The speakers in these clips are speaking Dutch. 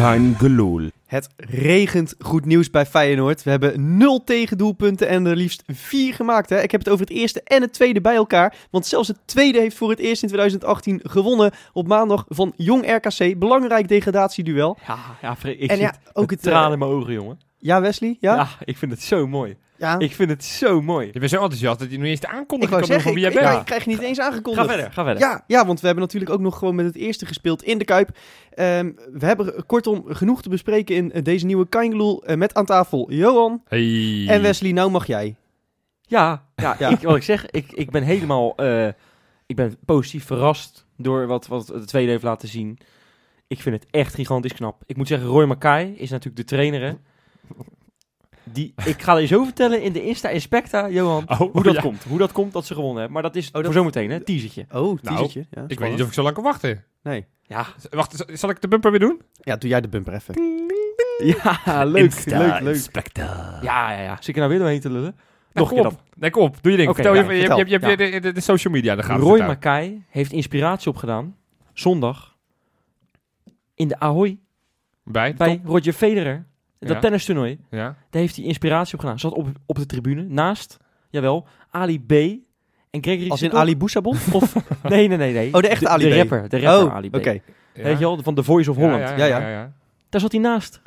Kein gelul. Het regent goed nieuws bij Feyenoord. We hebben nul tegendoelpunten en er liefst vier gemaakt. Hè? Ik heb het over het eerste en het tweede bij elkaar. Want zelfs het tweede heeft voor het eerst in 2018 gewonnen. Op maandag van Jong RKC. Belangrijk degradatieduel. Ja, ja ik En zit ja, ook het, tranen eh, in mijn ogen, jongen. Ja, Wesley? Ja? Ja? ik vind het zo mooi. Ja. Ik vind het zo mooi. Je bent zo enthousiast dat je niet eens de aankondiging kan doen zeggen, van ik, wie jij ik, bent. ik krijg je niet eens Ga aangekondigd. verder, ga verder. Ja, ja, want we hebben natuurlijk ook nog gewoon met het eerste gespeeld in de Kuip. Ehm, we hebben kortom genoeg te bespreken in eh, deze nieuwe Kangeloel eh, met aan tafel Johan Hey. en Wesley. Nou mag jij. Ja, ja, Ja. Ik, wat ik zeg, ik, ik ben helemaal eh, ik ben positief verrast door wat, wat de tweede heeft laten zien. Ik vind het echt gigantisch knap. Ik moet zeggen, Roy Mackay is natuurlijk de trainer. hè. Die, ik ga je zo vertellen in de Insta Inspecta, Johan, Oh, hoe dat ja. komt. Hoe dat komt dat ze gewonnen hebben. Maar dat is dat- voor zometeen, hè, teasertje. Oh, Nou, teasertje. ja, Ik weet niet of ik zo lang kan wachten. Nee. Ja, Wacht, zal ik de bumper weer doen? Ja, doe jij de bumper even. ja leuk, leuk, leuk. Ja, ja, ja. Zit ik er nou weer doorheen te lullen? Nog een kom keer op. Nee, kom op. Doe je ding. Oké, Vertel ja, je, je, vertel. je, je, je de, de, de social media. Daar gaat Roy. Mackay heeft inspiratie opgedaan. Zondag. In de Ahoy. Bij? Bij Top. Roger Federer. Dat Ja. tennistoernooi. Ja. Daar heeft hij inspiratie op gedaan. Zat op, op de tribune. Naast, jawel, Ali B. En Gregory Als in. Ali Boussabon? Of, nee, nee, nee, nee. Oh, de echte Ali De B. rapper. De rapper oh, Ali B. oké. Ja. Weet je wel, van The Voice of Holland. Ja, Ja, ja, ja. ja, ja. Daar zat hij naast.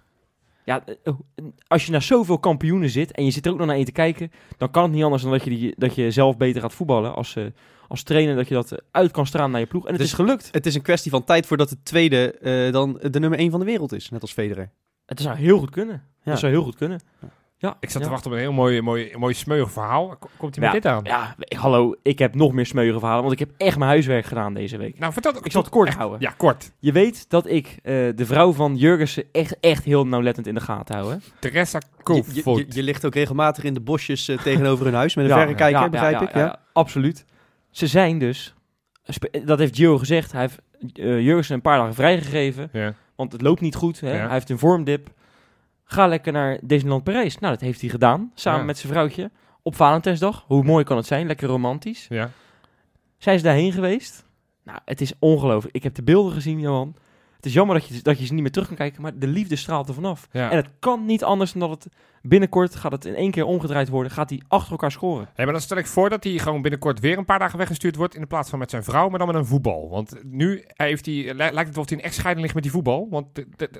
Ja, eh, oh, als je naar zoveel kampioenen zit en je zit er ook nog naar één te kijken, dan kan het niet anders dan dat je, die, dat je zelf beter gaat voetballen als, eh, als trainer, dat je dat eh, uit kan stralen naar je ploeg. En het Dus- is gelukt. Het is een kwestie van tijd voordat de tweede eh, dan de nummer 1 van de wereld is. Net als Federer. Het zou heel goed kunnen. Ja. Dat zou heel goed kunnen. Ja, Ik zat ja. te wachten op een heel mooi, mooi, mooi smeuig verhaal. Komt hij Ja. met dit aan? Ja, hallo, ik heb nog meer smeugen verhalen, want ik heb echt mijn huiswerk gedaan deze week. Nou, vertel het. Ik zal het kort Echt- houden. Ja, kort. Je weet dat ik eh, de vrouw van Jurgensen echt, echt heel nauwlettend in de gaten hou. Hè? Teresa Je, je, je, je ligt ook regelmatig in de bosjes eh, tegenover hun huis met een Ja, verrekijker, ja, begrijp ja, ik. ja, Ja, ja, absoluut. Ze zijn dus, dat heeft Gio gezegd, hij heeft eh Jurgensen een paar dagen vrijgegeven, Ja. Want het loopt niet goed. Hè? Ja. Hij heeft een vormdip. Ga lekker naar Disneyland Parijs. Nou, dat heeft hij gedaan, samen Ja. met zijn vrouwtje, op Valentijnsdag. Hoe mooi kan het zijn? Lekker romantisch. Ja. Zijn ze daarheen geweest? Nou, het is ongelooflijk. Ik heb de beelden gezien, Johan. Het is jammer dat je, dat je ze niet meer terug kan kijken, maar de liefde straalt er vanaf. Ja. En het kan niet anders dan dat het binnenkort gaat het in één keer omgedraaid worden. Gaat hij achter elkaar scoren. Hey, maar dan stel ik voor dat hij gewoon binnenkort weer een paar dagen weggestuurd wordt. In de plaats van met zijn vrouw, maar dan met een voetbal. Want nu heeft hij, li- lijkt het of hij een echtscheiding ligt met die voetbal. Want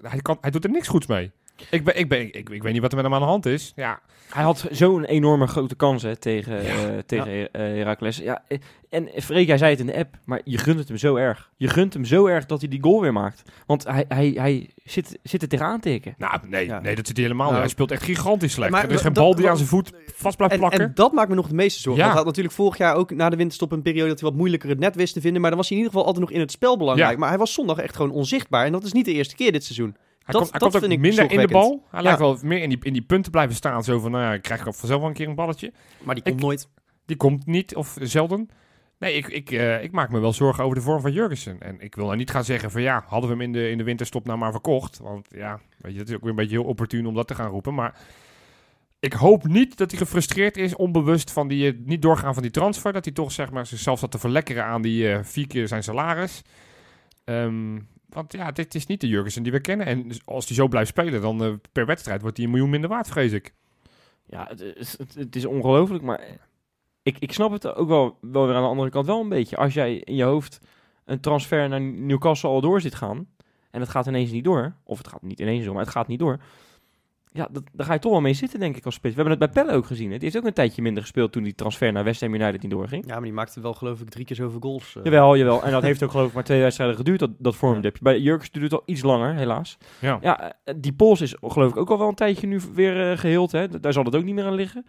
hij, kan, hij doet er niks goeds mee. Ik, ben, ik, ben, ik, ik weet niet wat er met hem aan de hand is. Ja, Hij had zo'n enorme grote kans hè, tegen, eh tegen eh, Heracles. Ja, eh, en Freek, jij zei het in de app, maar je gunt het hem zo erg. Je gunt hem zo erg dat hij die goal weer maakt. Want hij, hij, hij zit, zit er tegenaan te tikken. nou, nee, Ja. nee dat zit hij helemaal Nou, niet. Hij speelt echt gigantisch slecht. maar er is geen dat- bal die aan zijn voet vast blijft En, plakken. en dat maakt me nog de meeste zorgen. Ja. Want hij had natuurlijk vorig jaar ook na de winterstop een periode dat hij wat moeilijker het net wist te vinden. Maar dan was hij in ieder geval altijd nog in het spel belangrijk. Ja. Maar hij was zondag echt gewoon onzichtbaar. En dat is niet de eerste keer dit seizoen. Hij dat- komt, hij dat komt ook ik minder in de bal. Hij Ja. lijkt wel meer in die, in die punten blijven staan. Zo van, nou ja, ik krijg ook vanzelf wel een keer een balletje. Maar die komt Ik- nooit. Die komt niet, of zelden. Nee, ik, ik, eh, ik maak me wel zorgen over de vorm van Jurgensen. En ik wil nou niet gaan zeggen van ja, hadden we hem in de, in de winterstop nou maar verkocht. Want ja, weet je, dat is ook weer een beetje heel opportun om dat te gaan roepen. Maar ik hoop niet dat hij gefrustreerd is, onbewust van die eh, niet doorgaan van die transfer. Dat hij toch zeg maar zichzelf zat te verlekkeren aan die eh, vier keer zijn salaris. Ehm, want ja, dit is niet de Jurgensen die we kennen. En als hij zo blijft spelen, dan eh, per wedstrijd wordt hij een miljoen minder waard, vrees ik. Ja, het is, het is ongelooflijk, maar ik, ik snap het ook wel, wel weer aan de andere kant wel een beetje. Als jij in je hoofd een transfer naar Newcastle al door zit gaan, en het gaat ineens niet door, of het gaat niet ineens door, maar het gaat niet door. Ja, dat, daar ga je toch wel mee zitten, denk ik, als spits. We hebben het bij Pelle ook gezien. Hè. Die heeft ook een tijdje minder gespeeld toen die transfer naar West Ham United niet doorging. Ja, maar die maakte wel geloof ik drie keer zoveel goals. eh. Jawel, jawel. En dat heeft ook geloof ik maar twee wedstrijden geduurd, dat, dat vormdipje. Bij Jurkens duurt het al iets langer, helaas. Ja. Ja, eh, die pols is geloof ik ook al wel een tijdje nu weer eh, geheeld. Hè. Daar zal het ook niet meer aan liggen.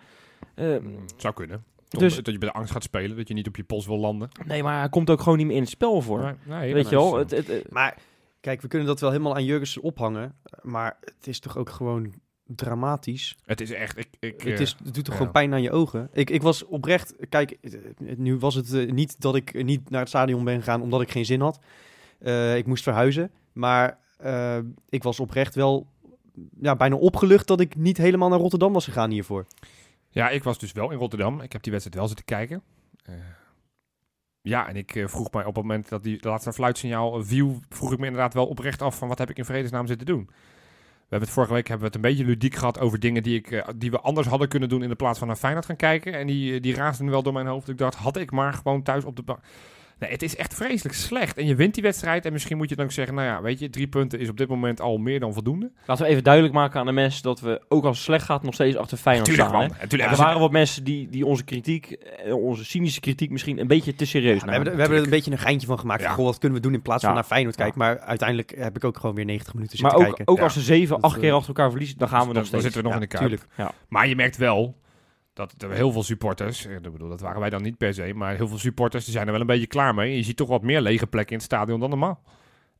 Eh, Zou kunnen. Dus- dat je bij de angst gaat spelen, dat je niet op je pols wil landen. nee, maar hij komt ook gewoon niet meer in het spel voor. Nee, nee, Weet je wel? Het, het, het- Maar Kijk, we kunnen dat wel helemaal aan Jurgensen ophangen. Maar het is toch ook gewoon dramatisch. Het is echt... Ik, ik, Het, eh, is, het doet toch ja. gewoon pijn aan je ogen. Ik, ik was oprecht... Kijk, eh, nu was het eh, niet dat ik niet naar het stadion ben gegaan omdat ik geen zin had. Eh, ik moest verhuizen. Maar eh, ik was oprecht wel ja, bijna opgelucht dat ik niet helemaal naar Rotterdam was gegaan hiervoor. Ja, ik was dus wel in Rotterdam. Ik heb die wedstrijd wel zitten kijken. Eh, ja, en ik eh, vroeg mij op het moment dat die laatste fluitsignaal eh, viel, vroeg ik me inderdaad wel oprecht af van wat heb ik in vredesnaam zitten doen. Hebben het vorige week hebben we het een beetje ludiek gehad over dingen die, ik, eh, die we anders hadden kunnen doen in de plaats van naar Feyenoord gaan kijken. En die, eh, die raasden wel door mijn hoofd. Ik dacht, had ik maar gewoon thuis op de bank. Nee, het is echt vreselijk slecht. En je wint die wedstrijd en misschien moet je dan ook zeggen, nou ja, weet je, drie punten is op dit moment al meer dan voldoende. Laten we even duidelijk maken aan de mensen dat we, ook als het slecht gaat, nog steeds achter Feyenoord Tuurlijk staan. man. hè. Natuurlijk. er waren wat mensen die, die onze kritiek, eh, onze cynische kritiek misschien een beetje te serieus we, hebben, we hebben er een beetje een geintje van gemaakt. Ja. Van, goh, wat kunnen we doen in plaats van Ja. naar Feyenoord Ja. kijken. Maar uiteindelijk heb ik ook gewoon weer 90 minuten Maar zitten ook, kijken. ook Ja. als ze zeven, acht eh, keer achter elkaar verliezen, dan gaan we dan, nog dan steeds. zitten we nog Ja, in de kuip. tuurlijk. Maar je merkt wel dat er heel veel supporters, eh, ik bedoel, dat waren wij dan niet per se, maar heel veel supporters die zijn er wel een beetje klaar mee. Je ziet toch wat meer lege plekken in het stadion dan normaal.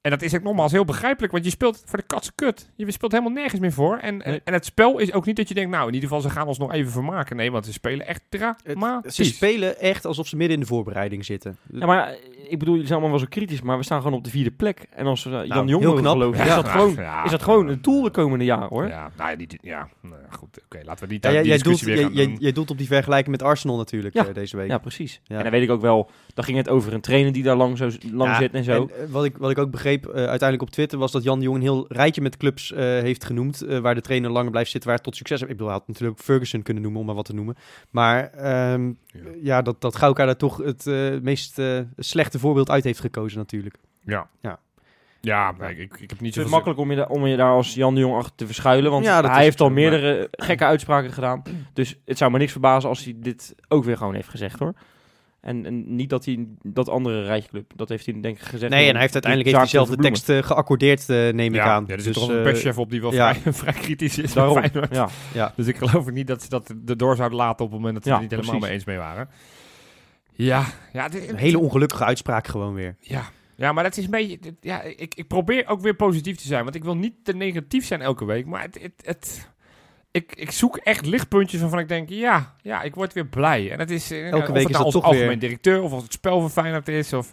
En dat is ook nogmaals heel begrijpelijk, want je speelt voor de katse kut. Je speelt helemaal nergens meer voor. En, en, Nee. en het spel is ook niet dat je denkt, nou in ieder geval ze gaan ons nog even vermaken. Nee, want ze spelen echt Het- dramatisch. ze spelen echt alsof ze midden in de voorbereiding zitten. Ja, maar eh, ik bedoel, jullie zijn allemaal wel zo kritisch, maar we staan gewoon op de vierde plek. En als we eh, Jan Nou, heel mogen knap. geloven, Ja, is, dat gewoon, ja, is dat ja. gewoon een doel de komende jaren, hoor. Ja, nou ja, die, ja nou ja, goed, oké, laten we niet Ja, die jij, jij, doelt, discussie weer jij, gaan jij, doen. jij doelt op die vergelijking met Arsenal natuurlijk Ja. eh, deze week. Ja, precies. Ja. En dan weet ik ook wel, dan ging het over een trainer die daar lang, zo, lang Ja, zit en zo. eh, wat, ik, wat ik ook begreep eh, uiteindelijk op Twitter was dat Jan de Jong een heel rijtje met clubs eh, heeft genoemd. eh, waar de trainer langer blijft zitten, waar het tot succes heeft. Ik bedoel, hij had natuurlijk ook Ferguson kunnen noemen, om maar wat te noemen. Maar ehm, Ja. ja. dat, dat Gauka daar toch het eh, meest eh, slechte voorbeeld uit heeft gekozen natuurlijk. Ja. Ja. Ja, ik, ik, ik heb niet Het zo is dus makkelijk om je, daar- om je daar als Jan de Jong achter te verschuilen. Want Ja, hij is heeft al maar- meerdere gekke uitspraken gedaan. Dus het zou me niks verbazen als hij dit ook weer gewoon heeft gezegd hoor. En, en niet dat hij dat andere rijtje club, dat heeft hij denk ik gezegd. Nee, en hij heeft uiteindelijk heeft zaak hij te zelf de verbloemen. tekst eh, geaccordeerd, eh, neem ik ja, aan. Ja, er zit Dus, toch een eh, perschef op die wel ja. vrij, vrij kritisch is. Daarom, Feyenoord. ja. Dus ik geloof niet dat ze dat erdoor zouden laten op het moment dat ze Ja, er niet helemaal precies. mee eens mee waren. Ja, ja, dit- Een hele ongelukkige uitspraak gewoon weer. ja. ja, maar dat is een beetje... Ja, ik, ik probeer ook weer positief te zijn, want ik wil niet te negatief zijn elke week. Maar het, het, het, ik, ik zoek echt lichtpuntjes waarvan ik denk, ja, ja, ik word weer blij. En het is eh, Elke of week het is nou dat als toch algemeen weer- directeur of als het spel van Feyenoord is. Of,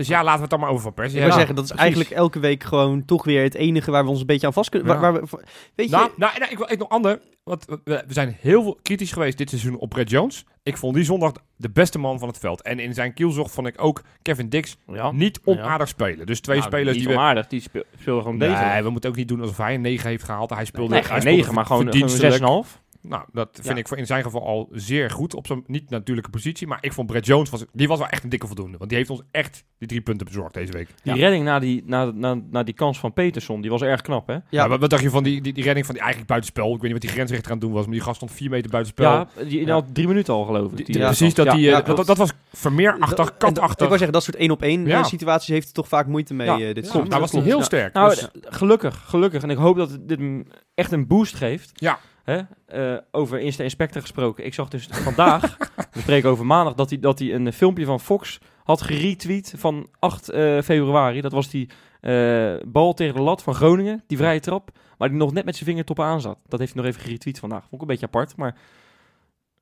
dus ja, laten we het dan maar over Van Persie Ik wil hebben. zeggen, dat is precies. eigenlijk elke week gewoon toch weer het enige waar we ons een beetje aan vast kunnen... Ja. Waar, waar we, weet je, Nou, nou, nou, ik wil ik nog ander. Want we, zijn heel veel kritisch geweest dit seizoen op Brett Jones. Ik vond die zondag de beste man van het veld. En in zijn kielzog vond ik ook Kevin Dix Ja. niet onaardig spelen. Dus twee Nou, spelers niet die we... onaardig, die speel- speelden gewoon deze. Nee, we moeten ook niet doen alsof hij een 9 heeft gehaald. Hij speelde, Nee, hij geen speelde 9, maar gewoon, verdienstelijk. 6,5. Nou, dat vind Ja. ik voor in zijn geval al zeer goed. Op zijn niet natuurlijke positie. Maar ik vond Brett Jones, was, die was wel echt een dikke voldoende. Want die heeft ons echt die drie punten bezorgd deze week. Die Ja. redding na die, na, na, na die kans van Peterson, die was erg knap, hè? Ja. Ja, wat, wat dacht je van die, die, die redding van die eigenlijk buitenspel? Ik weet niet wat die grensrechter aan het doen was. Maar die gast stond vier meter buitenspel. Ja, die, had drie minuten al, geloof ik. Die- die- die- Ja. precies, dat, Ja, die, ja, eh, dat, was vermeerachtig, katachtig. Ik wou zeggen, dat soort één op één Ja. situaties heeft hij toch vaak moeite mee Ja, eh, dit Ja, seizoen. daar was hij heel Ja. sterk. Nou, dus- gelukkig, gelukkig. En ik hoop dat dit hem echt een boost geeft. Ja. Hè? Eh, over Insta Inspector gesproken. Ik zag dus vandaag, we spreken over maandag, dat hij, dat hij een filmpje van Fox had geretweet van 8 eh, februari. Dat was die eh, bal tegen de lat van Groningen, die vrije trap. Maar die nog net met zijn vingertoppen aan zat. Dat heeft hij nog even geretweet vandaag. Vond ik een beetje apart, maar...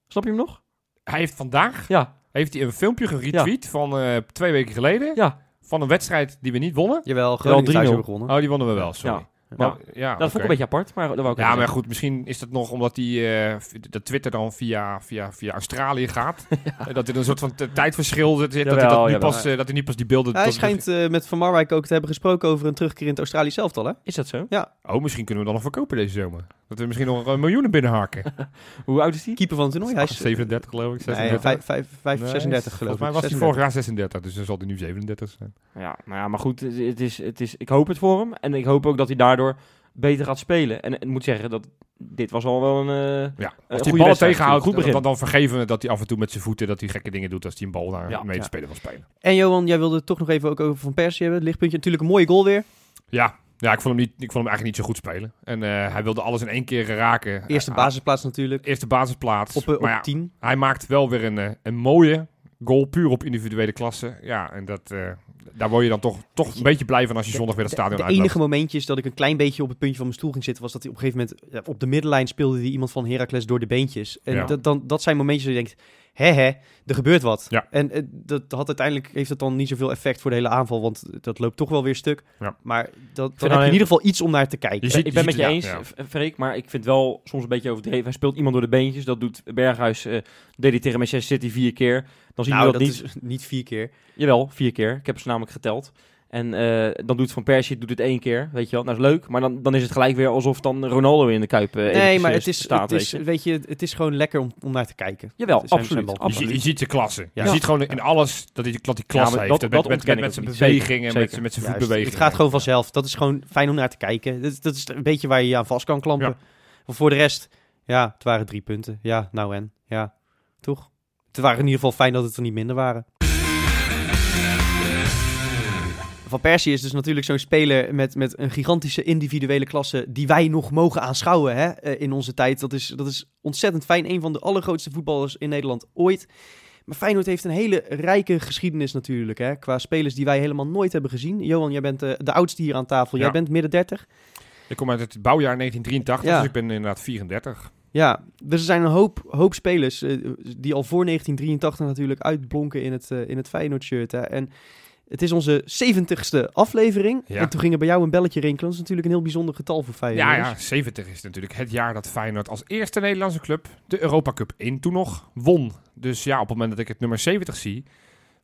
Snap je hem nog? hij heeft vandaag Ja, heeft hij een filmpje geretweet van eh, twee weken geleden. ja. Van een wedstrijd die we niet wonnen. Jawel, Groningen thuis 3-0. hebben gewonnen. Oh, die wonnen we wel, sorry. Ja. Nou, ja, dat vond ik een beetje apart, maar dat wou ik Ja, maar zeggen. goed, misschien is dat nog omdat die, eh, dat Twitter dan via, via, via Australië gaat. Dat er een soort van tijdverschil zit. dat, hij dat, nu jawel. pas, eh, dat hij nu pas die beelden... Hij schijnt eh, met Van Marwijk ook te hebben gesproken over een terugkeer in het Australisch elftal, hè? Is dat zo? Oh, misschien kunnen we dan nog verkopen deze zomer. Dat we misschien nog een miljoenen binnenharken. Hoe oud is die? Keeper van het toernooi. Hij is 37 geloof ik, nee, 36. vijf- vijf- vijf- Nee, 36 geloof ik. Volgens mij was hij 36. vorig jaar 36, dus dan zal hij nu 37 zijn. Ja, nou ja, maar goed, het, is, het is, ik hoop het voor hem. En ik hoop ook dat hij daardoor beter gaat spelen. En ik moet zeggen, dat dit was al wel een... eh, Ja, als hij ballen wedstrijd tegenhoudt, Goed begin. dan, dan vergeven we dat hij af en toe met zijn voeten dat hij gekke dingen doet als hij een bal naar Ja, mee te ja. spelen wil spelen. En Johan, jij wilde het toch nog even ook over Van Persie hebben. Het lichtpuntje. Natuurlijk een mooie goal weer. Ja, ja ik, vond hem niet, ik vond hem eigenlijk niet zo goed spelen. En eh, hij wilde alles in één keer raken. Eerste Eh, basisplaats natuurlijk. Eerste basisplaats. Op, op maar ja, 10. hij maakt wel weer een, eh, een mooie goal, puur op individuele klasse. Ja, en dat, eh, daar word je dan toch, toch een beetje blij van als je zondag weer het De- stadion De, uitloopt. enige momentjes dat ik een klein beetje op het puntje van mijn stoel ging zitten, was dat hij op een gegeven moment op de middenlijn speelde die iemand van Heracles door de beentjes. En Ja. dat, dan, dat zijn momentjes dat je denkt, hè hè, er gebeurt wat. Ja. En eh, dat had uiteindelijk, heeft het dan niet zoveel effect voor de hele aanval, want dat loopt toch wel weer stuk. Ja. Maar dat, dan heb je in ieder geval iets om naar te kijken. Je ziet- ik ben met je eens, ja. Freek, maar ik vind wel soms een beetje overdreven. Hij speelt iemand door de beentjes. Dat doet Berghuis, eh deed hij tegen Manchester City vier keer. Dan zien nou, we dat dat, niet. is niet vier keer. Jawel, vier keer. Ik heb ze namelijk geteld. En eh, dan doet Van Persie doet het één keer, weet je wel. Nou, is leuk, maar dan, dan is het gelijk weer alsof dan Ronaldo in de Kuip eh, nee, maar eh, het is, staat, het is, weet je. weet je, het is gewoon lekker om, om naar te kijken. Jawel, zijn- zijn absoluut. wel- Je, ziet- absoluut. je ziet zijn klasse. Ja. Je ziet gewoon in alles dat hij, dat hij klasse maar heeft. dat- met, dat met, met, zijn bewegingen, met, met zijn voetbewegingen. het gaat gewoon vanzelf. Dat is gewoon fijn om naar te kijken. Dat, dat is een beetje waar je je aan vast kan klampen. Ja. Maar voor de rest, ja, het waren drie punten. Ja, nou en, ja, toch? Het waren in ieder geval fijn dat het er niet minder waren. Van Persie is dus natuurlijk zo'n speler met, met een gigantische individuele klasse die wij nog mogen aanschouwen hè, eh, in onze tijd. Dat is, dat is ontzettend fijn. Een van de allergrootste voetballers in Nederland ooit. Maar Feyenoord heeft een hele rijke geschiedenis natuurlijk. Hè, qua spelers die wij helemaal nooit hebben gezien. Johan, jij bent eh, de oudste hier aan tafel. Jij Ja. bent midden 30. Ik kom uit het bouwjaar 1983, Ja. dus ik ben inderdaad 34. Ja, dus er zijn een hoop, hoop spelers eh, die al voor 1983 natuurlijk uitblonken in het, in het Feyenoord-shirt. En het is onze 70ste aflevering. Ja. En toen ging er bij jou een belletje rinkelen. Dat is natuurlijk een heel bijzonder getal voor Feyenoord. Ja, ja, 70 is natuurlijk het jaar dat Feyenoord als eerste Nederlandse club de Europa Cup 1 toen nog won. Dus ja, op het moment dat ik het nummer 70 zie,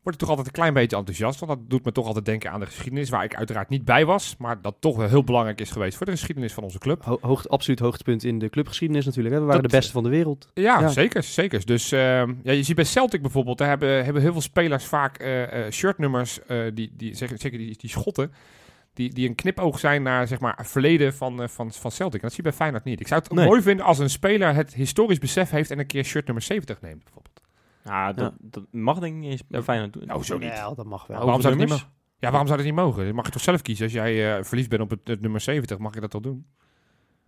word ik toch altijd een klein beetje enthousiast. Want dat doet me toch altijd denken aan de geschiedenis, waar ik uiteraard niet bij was. Maar dat toch wel heel belangrijk is geweest voor de geschiedenis van onze club. Ho absoluut hoogtepunt in de clubgeschiedenis natuurlijk. Hè. We waren Dat- de beste van de wereld. Ja, Ja. zeker. zeker. Dus ehm, ja, je ziet bij Celtic bijvoorbeeld, daar hebben, hebben heel veel spelers vaak eh, eh, shirtnummers, eh, die, die, zeg, zeker die, die schotten, die, die een knipoog zijn naar zeg maar, het verleden van, van, van Celtic. En dat zie je bij Feyenoord niet. Ik zou het Nee. mooi vinden als een speler het historisch besef heeft en een keer shirt nummer 70 neemt bijvoorbeeld. Ja, dat, dat mag denk ik niet eens bij Feyenoord doen. Nou, zo niet. Ja, dat mag wel. waarom zou dat niet? Ja, waarom zou dat niet mogen? Dat mag je toch zelf kiezen. Als jij eh, verliefd bent op het, het nummer 70, mag je dat toch doen?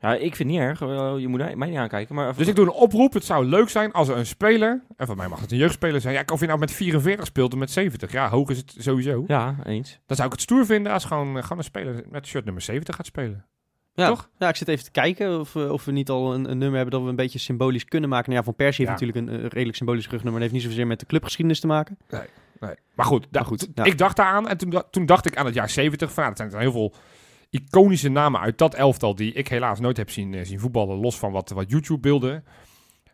Ja, ik vind het niet erg. Eh, Je moet mij niet aankijken. Maar Dus ik doe een oproep. Het zou leuk zijn als er een speler, en van mij mag het een jeugdspeler zijn, ja, of je nou met 44 speelt of met 70. Ja, hoog is het sowieso. Ja, eens. Dan zou ik het stoer vinden als gewoon, eh, gewoon een speler met shirt nummer 70 gaat spelen. Ja, Toch? Ja, ik zit even te kijken of, we- of we niet al een, een nummer hebben dat we een beetje symbolisch kunnen maken. Nou ja, Van Persie heeft natuurlijk een, redelijk symbolisch rugnummer. Dat heeft niet zozeer met de clubgeschiedenis te maken. Nee. Maar goed, da- Maar goed, ja. ik dacht daaraan en toen, toen dacht ik aan het jaar 70. Van, ja, er zijn er heel veel iconische namen uit dat elftal die ik helaas nooit heb zien, eh, zien voetballen, los van wat, wat YouTube-beelden.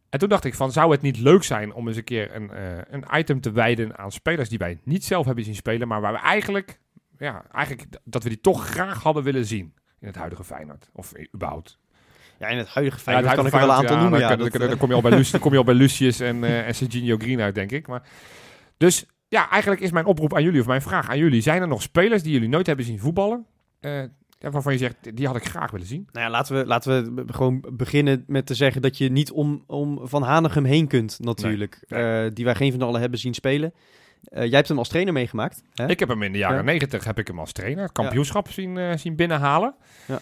En toen dacht ik van, zou het niet leuk zijn om eens een keer een, eh, een item te wijden aan spelers die wij niet zelf hebben zien spelen, maar waar we eigenlijk, ja, eigenlijk dat we die toch graag hadden willen zien in het huidige Feyenoord. Of überhaupt. Ja, in het huidige Ja, Feyenoord kan ik er wel een aantal Feyenoord, noemen. ja, Ja, dan, dat, dan- kom je al bij, Luc- dan kom je al bij Lucius en, eh en Serginho Green uit, denk ik. Maar, dus ja, eigenlijk is mijn oproep aan jullie, of mijn vraag aan jullie. Zijn er nog spelers die jullie nooit hebben zien voetballen? eh, ja, waarvan je zegt, die had ik graag willen zien. Nou ja, laten we, laten we gewoon beginnen met te zeggen dat je niet om, om Van Hanegem heen kunt, natuurlijk. Nee. Eh, die wij geen van allen hebben zien spelen. Eh, jij hebt hem als trainer meegemaakt. Hè? Ik heb hem in de jaren Ja. 90 heb ik hem als trainer kampioenschap zien, eh, zien binnenhalen. Ja.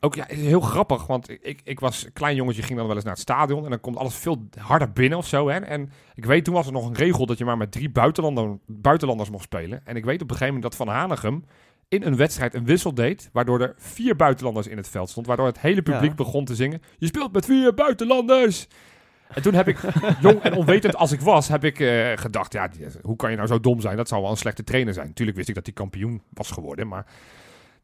Ook ja, is heel grappig, want ik- ik, was een klein jongetje, ging dan wel eens naar het stadion en dan komt alles veel harder binnen of zo. Hè? En ik weet, toen was er nog een regel dat je maar met drie buitenlander, buitenlanders mocht spelen. En ik weet op een gegeven moment dat Van Hanegem in een wedstrijd een wissel deed, waardoor er vier buitenlanders in het veld stond, waardoor het hele publiek Ja. begon te zingen, je speelt met vier buitenlanders! En toen heb ik, jong en onwetend als ik was, heb ik eh, gedacht, ja, hoe kan je nou zo dom zijn? Dat zou wel een slechte trainer zijn. Tuurlijk wist ik dat hij kampioen was geworden, maar...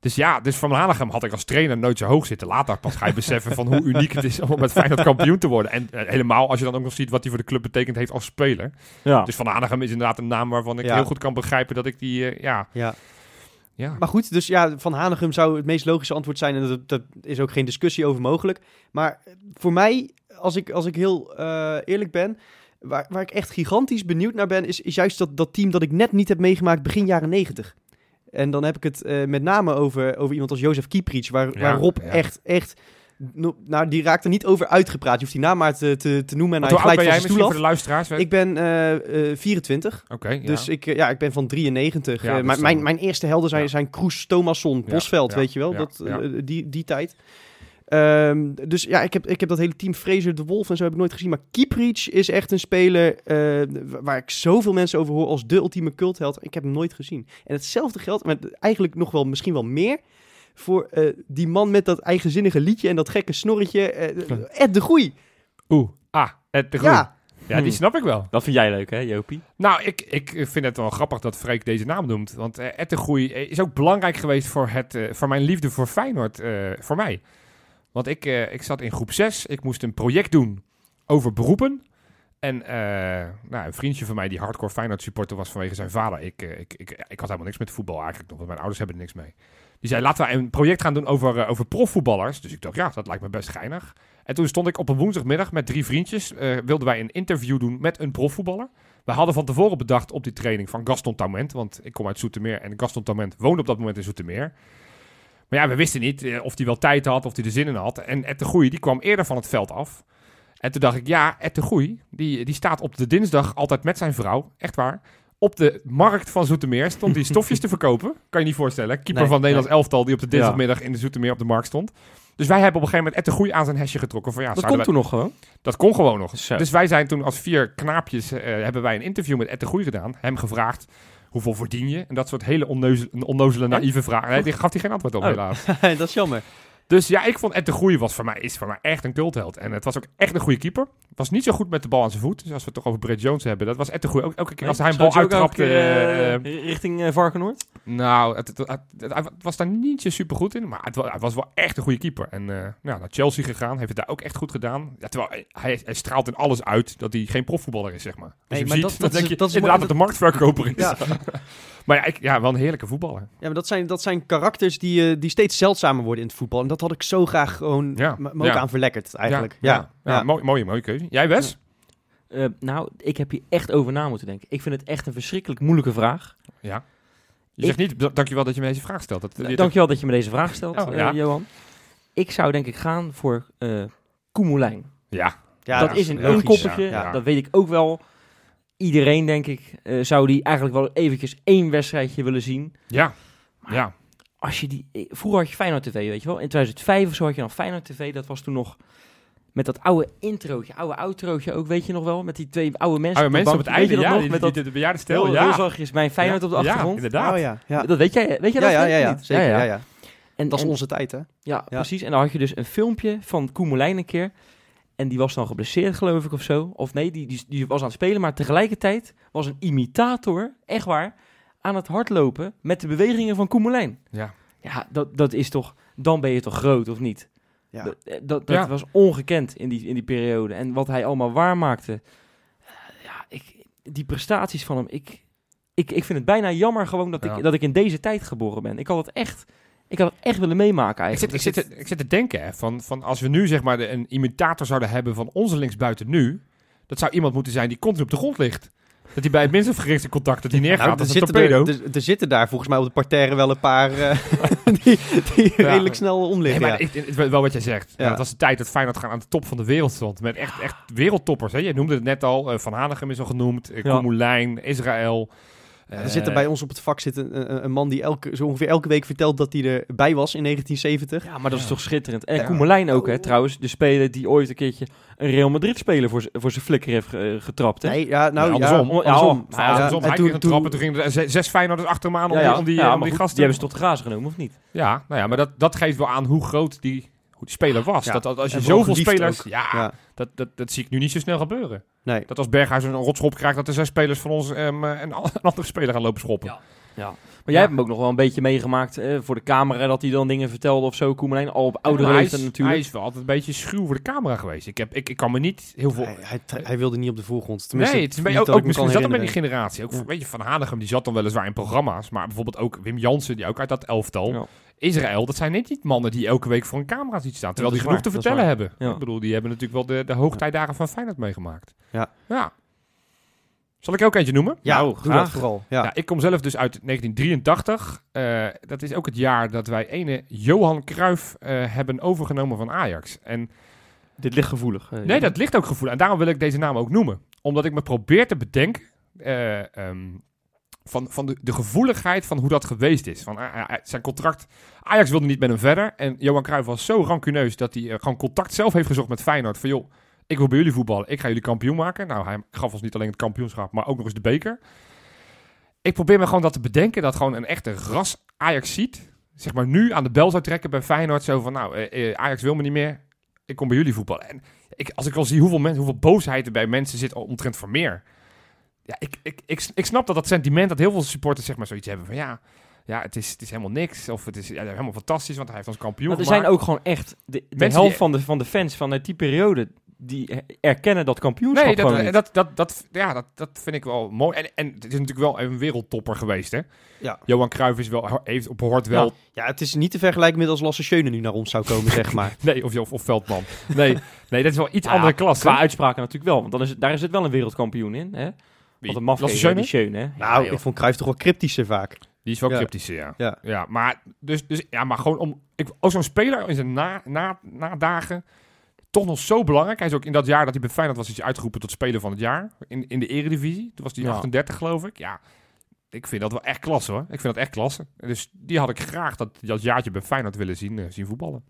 Dus ja, dus Van Hanegem had ik als trainer nooit zo hoog zitten. Later pas ga je beseffen van hoe uniek het is om met Feyenoord kampioen te worden. En eh, helemaal als je dan ook nog ziet wat hij voor de club betekend heeft als speler. Ja. Dus Van Hanegem is inderdaad een naam waarvan ik Ja. heel goed kan begrijpen dat ik die, eh, ja... Ja. ja. Maar goed, dus ja, Van Hanegem zou het meest logische antwoord zijn. En dat is ook geen discussie over mogelijk. Maar voor mij, als ik, als ik heel eh, eerlijk ben... Waar, waar ik echt gigantisch benieuwd naar ben... is, is juist dat, dat team dat ik net niet heb meegemaakt begin jaren negentig. En dan heb ik het eh, met name over, over iemand als Jozef Kieprits... Waar, Ja, waar Rob ja. echt, echt... no- Nou, die raakt er niet over uitgepraat. Je hoeft die naam maar te, te, te noemen en hij glijdt van voor de luisteraars? Ik ben eh, eh, 24. Oké, ja. Dus ik, ja, ik ben van 93. Ja, mijn, mijn, mijn eerste helden zijn, Ja. zijn Kroes, Thomasson, Bosveld, weet je wel, dat, die, die tijd. Ehm, dus ja, ik heb, ik heb dat hele team Fraser, de Wolf en zo heb ik nooit gezien. Maar Kieprich is echt een speler eh, waar ik zoveel mensen over hoor als de ultieme cultheld. Ik heb hem nooit gezien. En hetzelfde geldt, maar eigenlijk nog wel, misschien wel meer, voor eh, die man met dat eigenzinnige liedje en dat gekke snorretje. eh, Ed de Goeie. Oeh, ah, het de groei. Ja, Ja, die snap ik wel. Dat vind jij leuk, hè, Jopie? Nou, ik, ik vind het wel grappig dat Freek deze naam noemt. Want uh, Ed de Groei is ook belangrijk geweest voor, het, eh, voor mijn liefde voor Feyenoord, eh, voor mij. Want ik, eh, ik zat in groep 6. Ik moest een project doen over beroepen. En eh, nou, een vriendje van mij die hardcore Feyenoord supporter was vanwege zijn vader. Ik, eh, ik, ik, ik had helemaal niks met voetbal eigenlijk want mijn ouders hebben er niks mee. Die zei, laten we een project gaan doen over, over profvoetballers. Dus ik dacht, ja, dat lijkt me best geinig. En toen stond ik op een woensdagmiddag met drie vriendjes. wilden wij een interview doen met een profvoetballer. We hadden van tevoren bedacht op die training van Gaston Taument. Want ik kom uit Zoetermeer en Gaston Taument woonde op dat moment in Zoetermeer. Maar ja, we wisten niet eh, of hij wel tijd had, of hij er zin in had. En Ed de Goeie, die kwam eerder van het veld af. En toen dacht ik, ja, Ed de Goeie, die, die staat op de dinsdag altijd met zijn vrouw. Echt waar. Op de markt van Zoetermeer stond die stofjes te verkopen. Kan je niet voorstellen. Keeper Nee, van het Nederlands nee. elftal die op de dinsdagmiddag in de Zoetermeer op de markt stond. Dus wij hebben op een gegeven moment Ed de Goeie aan zijn hesje getrokken. Van, ja, Dat wij- toen nog gewoon. dat kon gewoon nog. Zo. Dus wij zijn toen als vier knaapjes, eh, hebben wij een interview met Ed de Goeie gedaan. Hem gevraagd, hoeveel verdien je? En dat soort hele onnozele, onnozele naïeve vragen. Nee, die gaf hij geen antwoord op Oh. helaas. dat is jammer. Dus ja, ik vond Ed de Goeie was voor mij, is voor mij echt een cultheld. En het was ook echt een goede keeper. Was niet zo goed met de bal aan zijn voet. Dus als we het toch over Brett Jones hebben, dat was Ed de Goeie. Ook elke keer als hij een bal je uittrapte... keer, eh, eh, richting eh, Varkenoord? nou, het, het, het- het- hij was daar niet zo super goed in. Maar het, was wel echt een goede keeper. En eh, nou, naar Chelsea gegaan. Heeft het daar ook echt goed gedaan. Ja, terwijl hij- straalt in alles uit dat hij geen profvoetballer is, zeg maar. Als Nee, je hem maar ziet, dat- dan dat is- denk je dat is inderdaad mooi- dat de marktverkoper is. Ja. maar ja, ik, ja, wel een heerlijke voetballer. Ja, maar dat zijn, dat zijn karakters die, eh, die steeds zeldzamer worden in het voetbal. En dat had ik zo graag gewoon Ja, me ook ja. aan verlekkerd, eigenlijk. Ja, Ja, ja, ja, Mooi, mooie, mooie keuze. Jij, Wes? Eh, nou, ik heb hier echt over na moeten denken. Ik vind het echt een verschrikkelijk moeilijke vraag. Ja. Je zegt niet, "Dank- dankjewel dat je me deze vraag stelt. Dat, Uh, je- dankjewel dat je me deze vraag stelt, Oh, eh, ja. Johan. Ik zou denk ik gaan voor eh Koemelijn. Ja, Ja, dat is een logisch. inkoppertje, ja, ja. dat weet ik ook wel. Iedereen, denk ik, eh, zou die eigenlijk wel eventjes één wedstrijdje willen zien. ja, ja. Als je die, eh, vroeger had je Feyenoord TV, weet je wel. In 2005 of zo had je dan Feyenoord TV. Dat was toen nog met dat oude introotje, oude outrootje ook, weet je nog wel? Met die twee oude mensen Oude mensen op het einde, ja, nog? die, Met die, de bejaarde stel, heel, ja. heel zachtjes mijn Feyenoord op de Ja, achtergrond. inderdaad. Oh ja, ja. Dat weet jij, weet je Ja, dat? ja, ja, ja, niet? zeker. Ja, Ja, ja. ja. En, Dat is onze tijd, hè? Ja, precies. En dan had je dus een filmpje van Koemelijn een keer. En die was dan geblesseerd, geloof ik, of zo. Of nee, die, die, die was aan het spelen. Maar tegelijkertijd was een imitator, echt waar, aan het hardlopen met de bewegingen van Koemelijn. Ja. Ja, dat, dat is toch... Dan ben je toch groot, of niet? Ja. Dat, eh, dat, dat Ja. was ongekend in die, in die periode. En wat hij allemaal waarmaakte. eh, Ja, ik, die prestaties van hem. Ik, ik, ik vind het bijna jammer gewoon dat, Ja. ik, dat ik in deze tijd geboren ben. Ik had het echt, ik had het echt willen meemaken Ik zit, eigenlijk. ik, zit, te- ik zit te denken, hè, van, van als we nu zeg maar de, een imitator zouden hebben van onze linksbuiten nu, dat zou iemand moeten zijn die continu op de grond ligt. Dat hij bij het minste verrichte contact dat hij neergaat Nou, er, als een zitten torpedo. er, er, er zitten daar volgens mij op de parterre wel een paar eh, die, die Ja. redelijk snel Nee, omliggen. maar ja. ik, ik- wel wat jij zegt. Ja. Het was de tijd dat Feyenoord gaan aan de top van de wereld stond. Met echt, echt wereldtoppers. Hè. Je noemde het net al. eh, van Hanegem is al genoemd. Uh, Ja. Koemelijn, Israël. Er zit er bij ons op het vak zit een, een, man die elke, zo ongeveer elke week vertelt dat hij erbij was in 1970. Ja, maar dat is Ja. toch schitterend. En Ja. Koemelijn ook, hè, trouwens. De speler die ooit een keertje een Real Madrid-speler voor, voor zijn flikker heeft eh, getrapt, hè? Nee, ja, nou Nee, ja, andersom. Ja, andersom. oh, Ja, Ja, andersom, en hij toen- kreeg een toen- trap en toen gingen er zes, Feyenoorders achter hem aan om, Ja, ja. die, om die, Ja, om die goed, gasten. Die hebben ze toch te grazen genomen, of niet? Ja, nou ja, maar dat, dat geeft wel aan hoe groot die, hoe die speler was. Ja. Dat, dat als je En zoveel spelers... ook. Ja, Ja. Dat, dat, dat zie ik nu niet zo snel gebeuren. Nee. Dat als Berghuis een rotschop krijgt, dat er zes spelers van ons ehm, eh, een, an- een andere speler gaan lopen schoppen. Ja. Maar jij hebt hem ook nog wel een beetje meegemaakt eh, voor de camera, dat hij dan dingen vertelde of zo. Koemelijn, al op oude leeftijd is, natuurlijk. hij is wel altijd een beetje schuw voor de camera geweest. Ik, heb, ik, ik kan me niet heel veel... Hij, hij, hij wilde niet op de voorgrond. Tenminste, nee, het is een beetje, ook, misschien zat dat met die generatie. Ook, Ja. Weet je, Van Hanegem, die zat dan weliswaar in programma's. Maar bijvoorbeeld ook Wim Jansen, die ook uit dat elftal. Ja. Israël, dat zijn net niet mannen die elke week voor een camera ziet staan. Terwijl die genoeg te waar, vertellen hebben. Ja. Ik bedoel, die hebben natuurlijk wel de, de hoogtijdagen van Feyenoord meegemaakt. Ja. ja. Zal ik ook eentje noemen? Ja, Nou, graag. dat vooral. Ja. Ja. ik kom zelf dus uit 1983. Eh, dat is ook het jaar dat wij ene Johan Cruijff eh, hebben overgenomen van Ajax. En Dit ligt gevoelig. eh, nee, dat ligt ook gevoelig. En daarom wil ik deze naam ook noemen. Omdat ik me probeer te bedenken. eh, ehm, van, van de, de gevoeligheid van hoe dat geweest is. Van, zijn contract, Ajax wilde niet met hem verder. En Johan Cruijff was zo rancuneus dat hij gewoon contact zelf heeft gezocht met Feyenoord. Van joh, ik wil bij jullie voetballen. Ik ga jullie kampioen maken. Nou, hij gaf ons niet alleen het kampioenschap, maar ook nog eens de beker. Ik probeer me gewoon dat te bedenken. Dat gewoon een echte ras Ajax ziet. Zeg maar nu aan de bel zou trekken bij Feyenoord. Zo van, nou, eh, eh, Ajax wil me niet meer. Ik kom bij jullie voetballen. En ik, als ik al zie hoeveel, mensen, hoeveel boosheid er bij mensen zit omtrent Vermeer. Ja, ik, ik, ik, ik snap dat dat sentiment dat heel veel supporters zeg maar zoiets hebben van ja, ja het, is, het is helemaal niks. Of het is ja, helemaal fantastisch, want hij heeft ons kampioen Maar er gemaakt. zijn ook gewoon echt de, de helft die- van, de, van de fans van die periode die erkennen dat kampioenschap Nee, gewoon dat, niet. dat, dat, dat, ja, dat, dat vind ik wel mooi. En, en het is natuurlijk wel een wereldtopper geweest, hè? Ja. Johan Cruijff is wel, heeft op hoort wel... Ja. Ja, het is niet te vergelijken met als Lasse Schöne nu naar ons zou komen, zeg maar. Nee, of, of, of Veldman. Nee, nee, dat is wel iets Nou ja, andere klasse. Qua uitspraken natuurlijk wel, want dan is het, daar is het wel een wereldkampioen in. Hè? Wie? Wat een Lasse Schöne? die Schöne. hè? Nou, ik vond Cruijff toch wel cryptischer vaak. Die is wel Ja. cryptischer, ja. Ja. ja maar, dus, dus, ja, maar gewoon om... Ik, ook zo'n speler in zijn na, na, nadagen toch nog zo belangrijk. Hij is ook in dat jaar dat hij bij Feyenoord was, is hij uitgeroepen tot speler van het jaar. In, in de eredivisie. Toen was hij Ja. 38, geloof ik. Ja, ik vind dat wel echt klasse, hoor. Ik vind dat echt klasse. Dus die had ik graag dat, dat jaartje bij Feyenoord willen zien, eh, zien voetballen.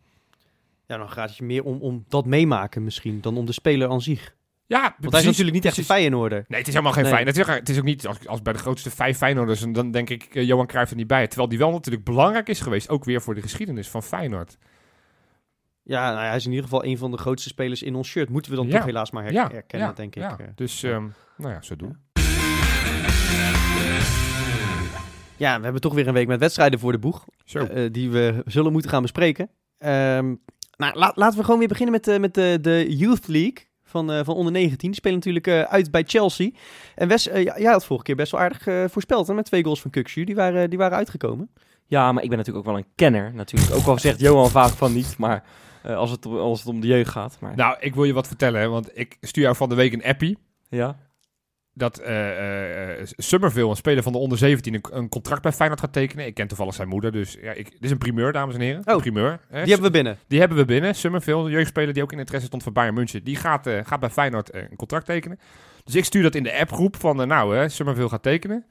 Ja, dan gaat het je meer om, om dat meemaken misschien, dan om de speler aan zich. Ja, Want hij is precies, natuurlijk niet echt een precies. Feyenoorder. Nee, het is helemaal geen Nee. Feyenoord. Het is, ook- niet als, als bij de grootste vijf Feyenoorders. En dan denk ik eh, Johan Cruijff er niet bij. Terwijl die wel natuurlijk belangrijk is geweest. Ook weer voor de geschiedenis van Feyenoord. Ja, nou ja, hij is in ieder geval een van de grootste spelers in ons shirt. Moeten we dan Ja. toch helaas maar her- Ja, herkennen, ja, denk ik. Ja. eh. Dus, ehm, nou ja, zo doen. Ja, we hebben toch weer een week met wedstrijden voor de boeg. Zo. eh, die we zullen moeten gaan bespreken. Ehm, nou, la- laten we gewoon weer beginnen met, de met de, de Youth League van, eh, van onder 19. Die spelen natuurlijk eh, uit bij Chelsea. En Wes, eh, ja, jij had vorige keer best wel aardig eh, voorspeld hè, met twee goals van Kukshu. Die waren, die waren uitgekomen. Ja, maar ik ben natuurlijk ook wel een kenner. Natuurlijk. Ook al zegt Johan vaak van niet, maar eh, als, het, als het om de jeugd gaat. Maar, Nou, ik wil je wat vertellen. hè, Want ik stuur jou van de week een appie. ja. Dat eh eh, eh, Summerville, een speler van de onder 17, een, een contract bij Feyenoord gaat tekenen. Ik ken toevallig zijn moeder. Dus ja, ik, dit is een primeur, dames en heren. Oh, een primeur. hè. Die hebben we binnen. Die hebben we binnen. Summerville, een jeugdspeler die ook in interesse stond voor Bayern München. Die gaat, eh, gaat bij Feyenoord een contract tekenen. Dus ik stuur dat in de appgroep van, nou, hè, Summerville gaat tekenen.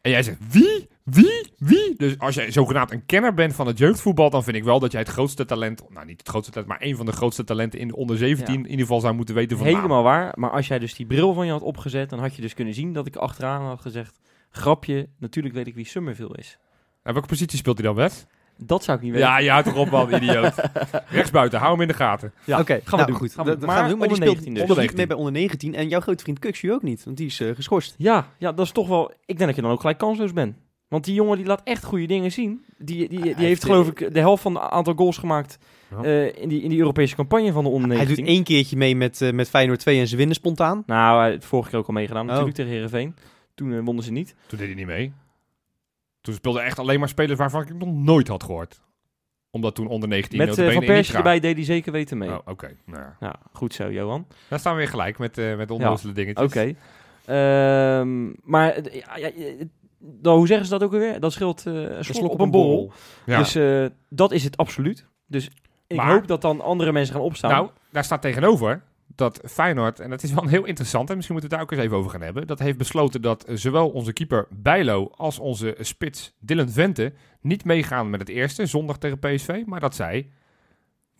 En jij zegt, wie? Wie? Wie? Dus als jij zogenaamd een kenner bent van het jeugdvoetbal, dan vind ik wel dat jij het grootste talent, nou niet het grootste talent, maar een van de grootste talenten in de onder 17 Ja. in ieder geval zou moeten weten van naam. Helemaal waar. Maar als jij dus die bril van je had opgezet, dan had je dus kunnen zien dat ik achteraan had gezegd... Grapje, natuurlijk weet ik wie Summerville is. En welke positie speelt hij dan, Wes? Dat zou ik niet weten. Ja, je houdt toch op, man, idioot. Rechtsbuiten, hou hem in de gaten. Ja, Oké, gaan we nou, doen. goed. Gaan we dat gaan we doen. Maar die onder speelt 19 dus niet mee bij onder 19. En jouw grote vriend Kukshu ook niet, want die is eh, geschorst. Ja, ja, dat is toch wel... Ik denk dat je dan ook gelijk kansloos bent. Want die jongen die laat echt goede dingen zien. Die, die, die, heeft, geloof ik de helft van het aantal goals gemaakt Ja. eh, in, die, in die Europese campagne van de onder Hij 19. doet één keertje mee met, eh, met Feyenoord 2 en ze winnen spontaan. Nou, hij heeft vorige keer ook al meegedaan Oh. natuurlijk tegen Heerenveen. Toen eh, wonnen ze niet. Toen deed hij niet mee. Toen speelde echt alleen maar spelers waarvan ik nog nooit had gehoord. Omdat toen onder 19 Met Van Persie erbij deed hij zeker weten mee. Oh, oké. Nou, ja. Ja, goed zo, Johan. daar staan we weer gelijk met, eh met onnozele dingetjes. Oké. Ehm, maar ja, ja, dan, hoe zeggen ze dat ook alweer? Dat scheelt eh, een slok, op een borrel. Ja. Dus eh, dat is het absoluut. Dus ik Maar- hoop dat dan andere mensen gaan opstaan. nou, daar staat tegenover dat Feyenoord, en dat is wel heel interessant, en misschien moeten we het daar ook eens even over gaan hebben, dat heeft besloten dat zowel onze keeper Bijlo als onze spits Dylan Vente niet meegaan met het eerste, zondag tegen PSV, maar dat zij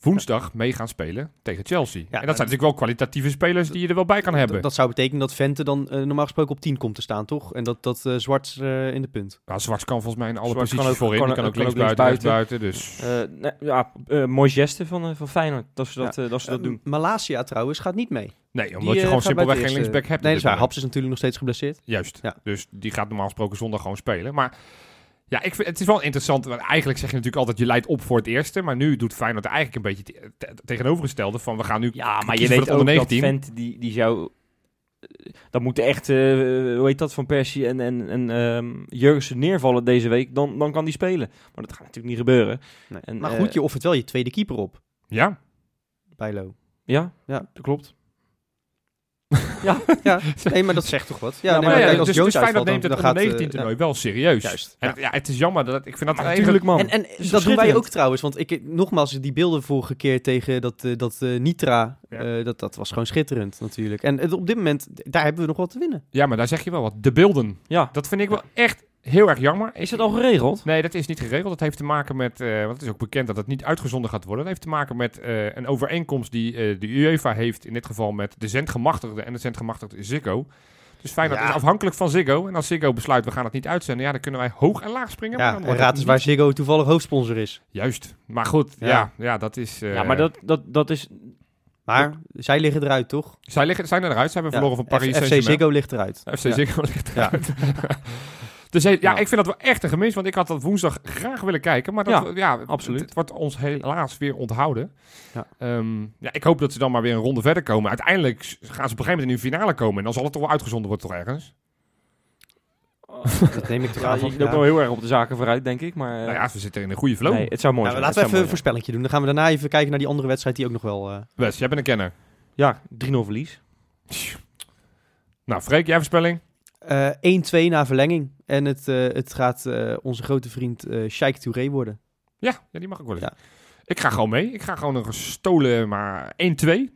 woensdag mee gaan spelen tegen Chelsea. en dat zijn natuurlijk wel kwalitatieve spelers die je er wel bij kan hebben. Dat, zou betekenen dat Vente dan eh, normaal gesproken op 10 komt te staan, toch? En dat, dat eh Zwart eh, in de punt. Nou, Zwarts kan volgens mij in alle Zwarts kan posities ook- voorin. kan die kan ook- linksbuiten, linksbuiten. rechtsbuiten. Dus Eh, nee, ja, eh, mooi geste van, van Feyenoord dat ze dat, dat, ze dat doen. Malasia trouwens gaat niet mee. nee, Die, omdat je gewoon simpelweg geen linksback hebt. Nee, dat is waar. Haps is natuurlijk nog steeds geblesseerd. Juist. Ja. Dus die gaat normaal gesproken zondag gewoon spelen. Maar ja, ik vind, het is wel interessant. Want eigenlijk zeg je natuurlijk altijd, je leidt op voor het eerste. Maar nu doet Feyenoord eigenlijk een beetje te- te- tegenovergestelde. Van we gaan nu Ja, maar je weet het ook dat 19. vent die, die zou... eh, Dat moeten echt, eh, hoe heet dat, Van Persie en, en, en ehm, Jurgensen neervallen deze week. Dan, dan kan die spelen. Maar dat gaat natuurlijk niet gebeuren. Nee. En, maar eh, goed, je offert wel je tweede keeper op, Ja, Bijlo. Ja, Ja. dat klopt. Ja, nee, maar dat zegt toch wat? Ja, Ja, nee, maar ja, als dus, Jones dus Feyenoord neemt het dan, dan onder gaat... 19 eh, toernooi wel serieus. Juist, En ja. ja. het is jammer dat ik vind dat natuurlijk, man. En, en is dat doen wij ook trouwens, want ik, nogmaals, die beelden vorige keer tegen dat, eh, dat eh, Nitra, Ja. eh, dat, dat was gewoon schitterend natuurlijk. En op dit moment, daar hebben we nog wat te winnen. Ja, maar daar zeg je wel wat. De beelden. Ja. Dat vind ik wel echt heel erg jammer. Is het al geregeld? Nee, dat is niet geregeld. Dat heeft te maken met, eh want het is ook bekend dat het niet uitgezonden gaat worden. Dat heeft te maken met eh, een overeenkomst die eh, de UEFA heeft, in dit geval met de zendgemachtigde en de zendgemachtigde Ziggo. Dus Feyenoord Ja. is afhankelijk van Ziggo. En als Ziggo besluit, we gaan het niet uitzenden, ja, dan kunnen wij hoog en laag springen. maar Ja, dan en raad het eens waar niet- Ziggo toevallig hoofdsponsor is. Juist. Maar goed, ja, Ja. ja, dat is... eh, ja, maar dat, dat, dat is... Maar zij liggen eruit, toch? Zij liggen, zijn eruit. Zij hebben Ja, verloren van Paris F- FC Saint-Germain. Ziggo ligt eruit. FC Ja. Ziggo ligt Ja. eruit. dus hey, ja, Ja. ik vind dat wel echt een gemis, want ik had dat woensdag graag willen kijken. Maar dat, Ja, ja, absoluut. Het, het wordt ons helaas weer onthouden. Ja. Ehm, ja, ik hoop dat ze dan maar weer een ronde verder komen. Uiteindelijk gaan ze op een gegeven moment in de finale komen. En dan zal het toch wel uitgezonden worden, toch ergens? Dat neem ik toch Ja, aan. je van- loopt ja. wel heel erg op de zaken vooruit, denk ik. Maar eh, nou ja, we zitten in een goede flow. nee, het zou mooi Nou, zijn. laten we even een mooi voorspellingje doen. Dan gaan we daarna even kijken naar die andere wedstrijd die ook nog wel... eh, Wes, jij bent een kenner. Ja, 3-0 verlies. Nou, Freek, jij voorspelling? Eh, 1-2 na verlenging. En het, eh, het gaat eh, onze grote vriend eh Sheikh Touré worden. Ja, ja, die mag ik wel eens. Ja. Ik ga gewoon mee. Ik ga gewoon een gestolen, maar 1-2.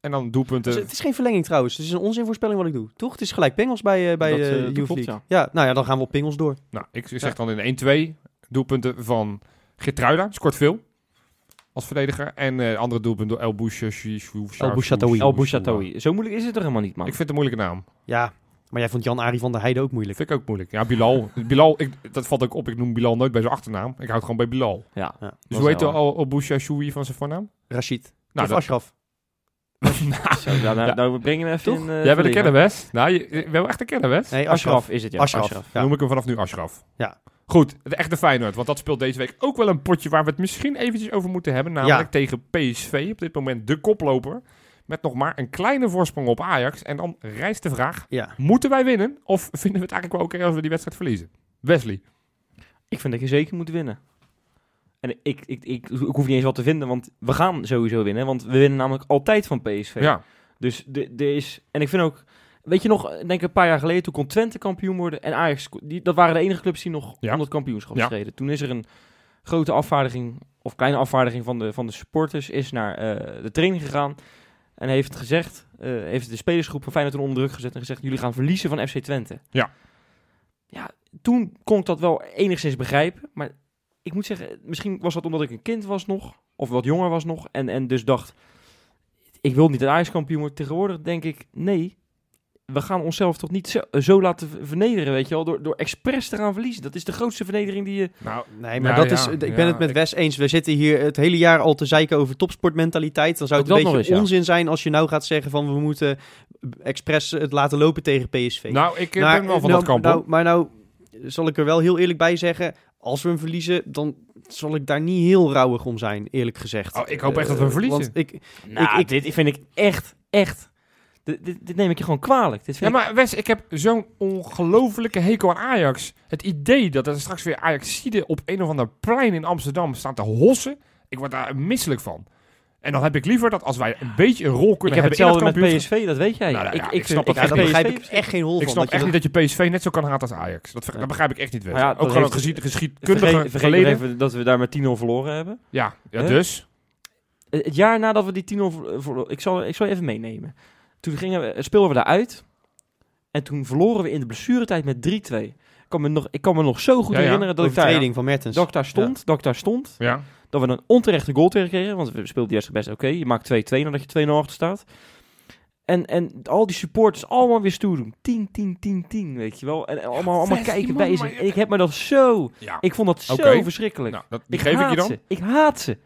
En dan doelpunten. Dus het is geen verlenging trouwens. Het is een onzinvoorspelling wat ik doe. Toch? Het is gelijk pingels bij, eh bij Dat, eh, klopt, League. Ja. nou ja, dan gaan we op pingels door. Nou, ik zeg dan in 1-2 doelpunten van Gertruida, scoort veel als verdediger. En eh andere doelpunt door El Bouchatoui. El Bouchatoui. El Bouchatoui. Zo moeilijk is het toch helemaal niet, man? Ik vind het een moeilijke naam. Ja, maar jij vond Jan-Arie van der Heijden ook moeilijk. Vind ik ook moeilijk. Ja, Bilal. Bilal, ik, dat valt ook op. Ik noem Bilal nooit bij zijn achternaam. Ik houd het gewoon bij Bilal. Ja. Ja. Dus hoe heet El, El Bouchatoui van zijn voornaam? Rashid. Nou, of dat- Ashraf. Zo, nou, nou, nou, we brengen hem even Toch? in... eh, Jij bent een verlenging. kenner, Wes? Nou, je, bent wel echt een kenner, Wes? Nee, Ashraf. Ashraf is het, ja. Ashraf. Ashraf. Ja. Dan noem ik hem vanaf nu Ashraf. Ja. Goed, de echte Feyenoord. Want dat speelt deze week ook wel een potje waar we het misschien eventjes over moeten hebben. Namelijk Ja. tegen PSV. Op dit moment de koploper. Met nog maar een kleine voorsprong op Ajax. En dan rijst de vraag, Ja. moeten wij winnen? Of vinden we het eigenlijk wel oké als we die wedstrijd verliezen? Wesley. Ik vind dat je zeker moet winnen. En ik, ik, ik, ik, ik hoef niet eens wat te vinden, want we gaan sowieso winnen. Want we winnen namelijk altijd van PSV. Ja. Dus de- er is... En ik vind ook... Weet je nog, denk ik een paar jaar geleden, toen kon Twente kampioen worden. En Ajax, die, dat waren de enige clubs die nog Ja. om dat kampioenschap Ja. streden. Toen is er een grote afvaardiging, of kleine afvaardiging van de, van de supporters, is naar eh, de training gegaan. En heeft gezegd, eh, heeft de spelersgroep van Feyenoord onder druk gezet en gezegd, jullie gaan verliezen van FC Twente. Ja. Ja, toen kon ik dat wel enigszins begrijpen. Maar ik moet zeggen, misschien was dat omdat ik een kind was nog, of wat jonger was nog. En, en dus dacht, ik wil niet een Ajax kampioen worden. Tegenwoordig denk ik, nee, we gaan onszelf toch niet zo, zo laten vernederen, weet je wel, door, door expres te gaan verliezen. Dat is de grootste vernedering die je... Nou, Nee, maar Ja, dat ja, is, ik ben het met ik- Wes eens. We zitten hier het hele jaar al te zeiken over topsportmentaliteit. Dan zou het een dat beetje eens, onzin zijn als je nou gaat zeggen van we moeten expres het laten lopen tegen PSV. nou ik eh, Maar, ben wel van nou, dat kamp. nou, maar nou zal ik er wel heel eerlijk bij zeggen, als we hem verliezen, dan zal ik daar niet heel rauwig om zijn, eerlijk gezegd. Oh, ik hoop echt dat we hem Eh, verliezen. Want ik, Nou, ik- dit vind ik echt, echt... Dit, dit, dit neem ik je gewoon kwalijk. Dit Ja, vind ik- maar Wes, ik heb zo'n ongelofelijke hekel aan Ajax. Het idee dat er straks weer Ajaxiden op een of ander plein in Amsterdam staan te hossen. Ik word daar misselijk van. En dan heb ik liever dat als wij een beetje een rol ik kunnen heb hebben in hetzelfde het met. PSV, dat weet jij. Nou, nou ja, ik, ik ik, snap ik, dat ja, daar begrijp ik echt geen hol Ik van. snap dat echt dat- niet dat je PSV net zo kan haten als Ajax. Dat, Ja. dat begrijp ik echt niet, Wes. Ook gewoon geschied, geschiedkundige Vergeet, vergeet nog verleden. even dat we daar met 10-0 verloren hebben. Ja, ja dus. Het jaar nadat we die 10-0 ver- verloren... Ik zal, ik zal je even meenemen. Toen gingen we, speelden we daaruit. En toen verloren we in de blessuretijd met 3-2. Ik kan me nog, ik kan me nog zo goed Ja, ja. herinneren dat ik, daar, van Mertens. dat ik daar stond. Dat ik daar stond. Ja. Dat we een onterechte goal tegen kregen. Want we speelden die wedstrijd best oké. Je maakt 2-2 nadat je 2-0 achter staat. En, en al die supporters allemaal weer stoer doen. 10, 10, 10, 10, weet je wel. En allemaal, allemaal kijken bij ze. ik heb me dat zo... ja. Ik vond dat zo verschrikkelijk. Nou, dat, die ik geef ik je dan. ze. Ik haat ze.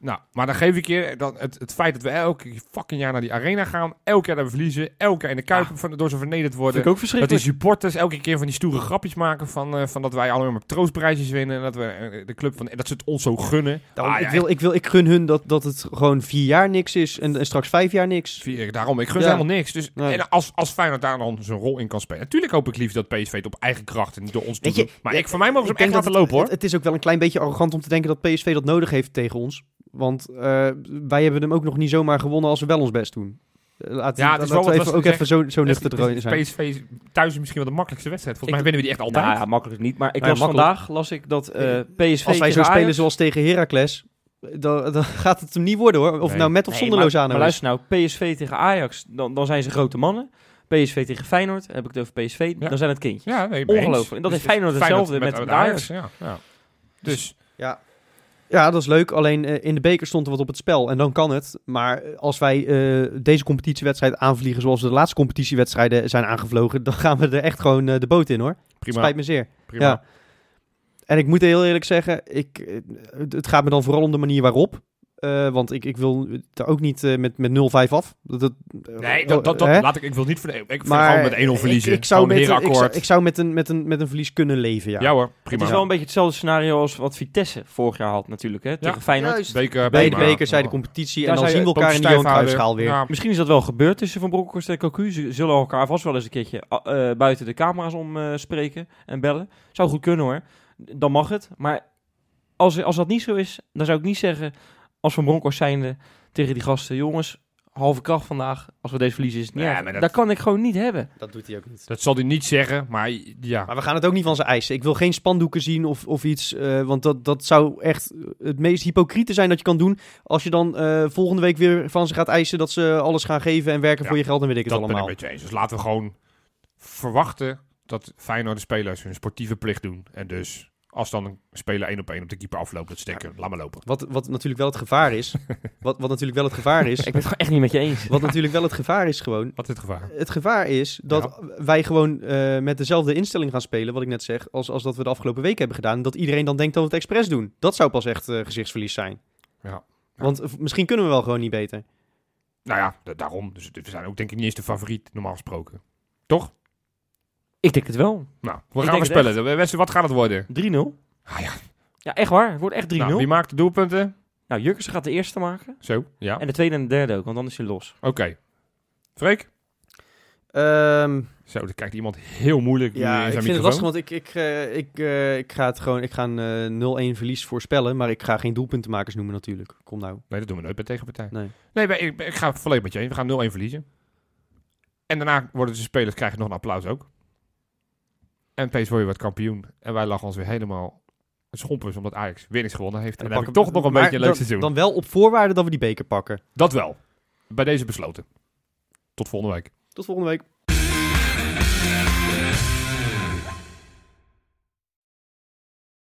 Nou, maar dan geef ik je dat het, het feit dat we elke fucking jaar naar die arena gaan, elk jaar dat we verliezen, elk jaar in de Kuip van, door ze vernederd Vind worden. ik ook Dat verschrikkelijk. die supporters elke keer van die stoere grapjes maken van, eh, van dat wij allemaal maar troostprijsjes winnen en dat we eh, de club van dat ze het ons zo gunnen. Daarom, Ah, ja, ik, wil, ik, wil, ik gun hun dat, dat het gewoon vier jaar niks is en, en straks vijf jaar niks. Vier- Daarom, ik gun Ja. helemaal niks. Dus en als, als Feyenoord daar dan zijn rol in kan spelen. Natuurlijk hoop ik liefst dat PSV het op eigen kracht en niet door ons doet. Maar ik, voor mij mogen ze hem echt laten dat lopen hoor. Het, het is ook wel een klein beetje arrogant om te denken dat PSV dat nodig heeft tegen ons. Want eh, wij hebben hem ook nog niet zomaar gewonnen als we wel ons best doen. Eh, Laat, Ja, het is wel we wat even, ook even zo, zo nuchter is- erin zijn. PSV thuis is misschien wel de makkelijkste wedstrijd. Volgens Ik- mij winnen we die echt altijd. Nou ja, makkelijk niet. Maar ik Ja, las makkelijk. vandaag, las ik dat eh, PSV Als wij zo spelen Ajax- zoals tegen Heracles, dan, dan gaat het hem niet worden hoor. Of Nee. nou met of Nee, zonder Lozano maar is. luister nou, PSV tegen Ajax, dan, dan zijn ze grote mannen. PSV tegen Feyenoord, heb ik het over PSV, Ja. dan zijn het kindjes. Ja, nee. Ongelooflijk. En dat Dus heeft Feyenoord hetzelfde met, met Ajax. Ja, ja. Dus Ja. Ja, dat is leuk. Alleen eh, in de beker stond er wat op het spel. En dan kan het. Maar als wij eh, deze competitiewedstrijd aanvliegen zoals we de laatste competitiewedstrijden zijn aangevlogen, dan gaan we er echt gewoon eh, de boot in hoor. prima. Spijt me zeer. prima. Ja. En ik moet heel eerlijk zeggen, ik, het gaat me dan vooral om de manier waarop. Eh, want ik, ik wil er ook niet eh, met, met 0-5 af. Dat, dat, Nee, dat, dat, dat laat ik, ik wil niet voor, ik vind Maar gewoon met 1-0 verliezen. Ik, ik, zou met, een ik, zou, ik zou met een, met, een, met een verlies kunnen leven, ja. Ja hoor, Het prima. is wel een beetje hetzelfde scenario als wat Vitesse vorig jaar had natuurlijk, hè, tegen Feyenoord. Juist. Beker, Bij de beker, zij de competitie. Daar en dan zien we elkaar in de Johan. Cruijffschaal weer. Ja, Misschien is dat wel gebeurd tussen Van Bronckhorst en Cocu. Ze zullen elkaar vast wel eens een keertje eh, buiten de camera's om eh, spreken en bellen. Zou goed kunnen hoor. Dan mag het. Maar als, als dat niet zo is, dan zou ik niet zeggen als Van Bronckhorst zijnde tegen die gasten. Jongens, halve kracht vandaag. Als we deze verliezen is het niet maar dat- Dat kan ik gewoon niet hebben. Dat doet hij ook niet. Dat zal hij niet zeggen, maar ja. Maar we gaan het ook niet van zijn eisen. Ik wil geen spandoeken zien of, of iets. eh, want dat, dat zou echt het meest hypocriete zijn dat je kan doen. Als je dan eh, volgende week weer van ze gaat eisen dat ze alles gaan geven en werken Ja, voor je geld. Dan weet ik het dat ben ik allemaal. met je eens. Dus laten we gewoon verwachten dat Feyenoord de spelers hun sportieve plicht doen. En dus als dan een speler één op één op de keeper afloopt, dat steken, laat maar lopen. Wat, wat natuurlijk wel het gevaar is. wat, wat natuurlijk wel het gevaar is. Ik ben het gewoon echt niet met je eens. wat natuurlijk wel het gevaar is gewoon. Wat is het gevaar? Het gevaar is dat wij gewoon eh, met dezelfde instelling gaan spelen, wat ik net zeg, als, als dat we de afgelopen week hebben gedaan. Dat iedereen dan denkt dat we het expres doen. Dat zou pas echt eh, gezichtsverlies zijn. Ja. Want eh, misschien kunnen we wel gewoon niet beter. Nou ja, da- daarom. Dus we zijn ook denk ik niet eens de favoriet, normaal gesproken. Toch? Ik denk het wel. 3-0. Nou, we gaan voorspellen. Wedstrijd, Wat gaat het worden? Ah ja. Ja, echt waar. Het wordt echt 3-0. Nou, Nou, wie maakt de doelpunten? Jurkensen gaat de eerste maken. Zo, ja. En de tweede en de derde ook, want dan is hij los. Oké. Freek? Ehm, Zo, dan kijkt iemand heel moeilijk ja, in ik vind het lastig, want ik, ik, eh, ik, eh, ik ga het gewoon, ik ga een eh, 0-1 verlies voorspellen, maar ik ga geen doelpuntenmakers noemen natuurlijk. Kom nou. Nee, dat doen we nooit bij tegenpartij. Nee. Nee, maar ik, ik ga volledig met je eens. We gaan 0-1 verliezen. En daarna worden de spelers krijgen nog een applaus ook. En PSV wordt kampioen. En wij lachen ons weer helemaal schompers omdat Ajax niks gewonnen heeft. En, dan, heb ik toch nog een beetje een leuk dan, seizoen. Dan wel op voorwaarde dat we die beker pakken. Dat wel. Bij deze besloten. Tot volgende week. Tot volgende week.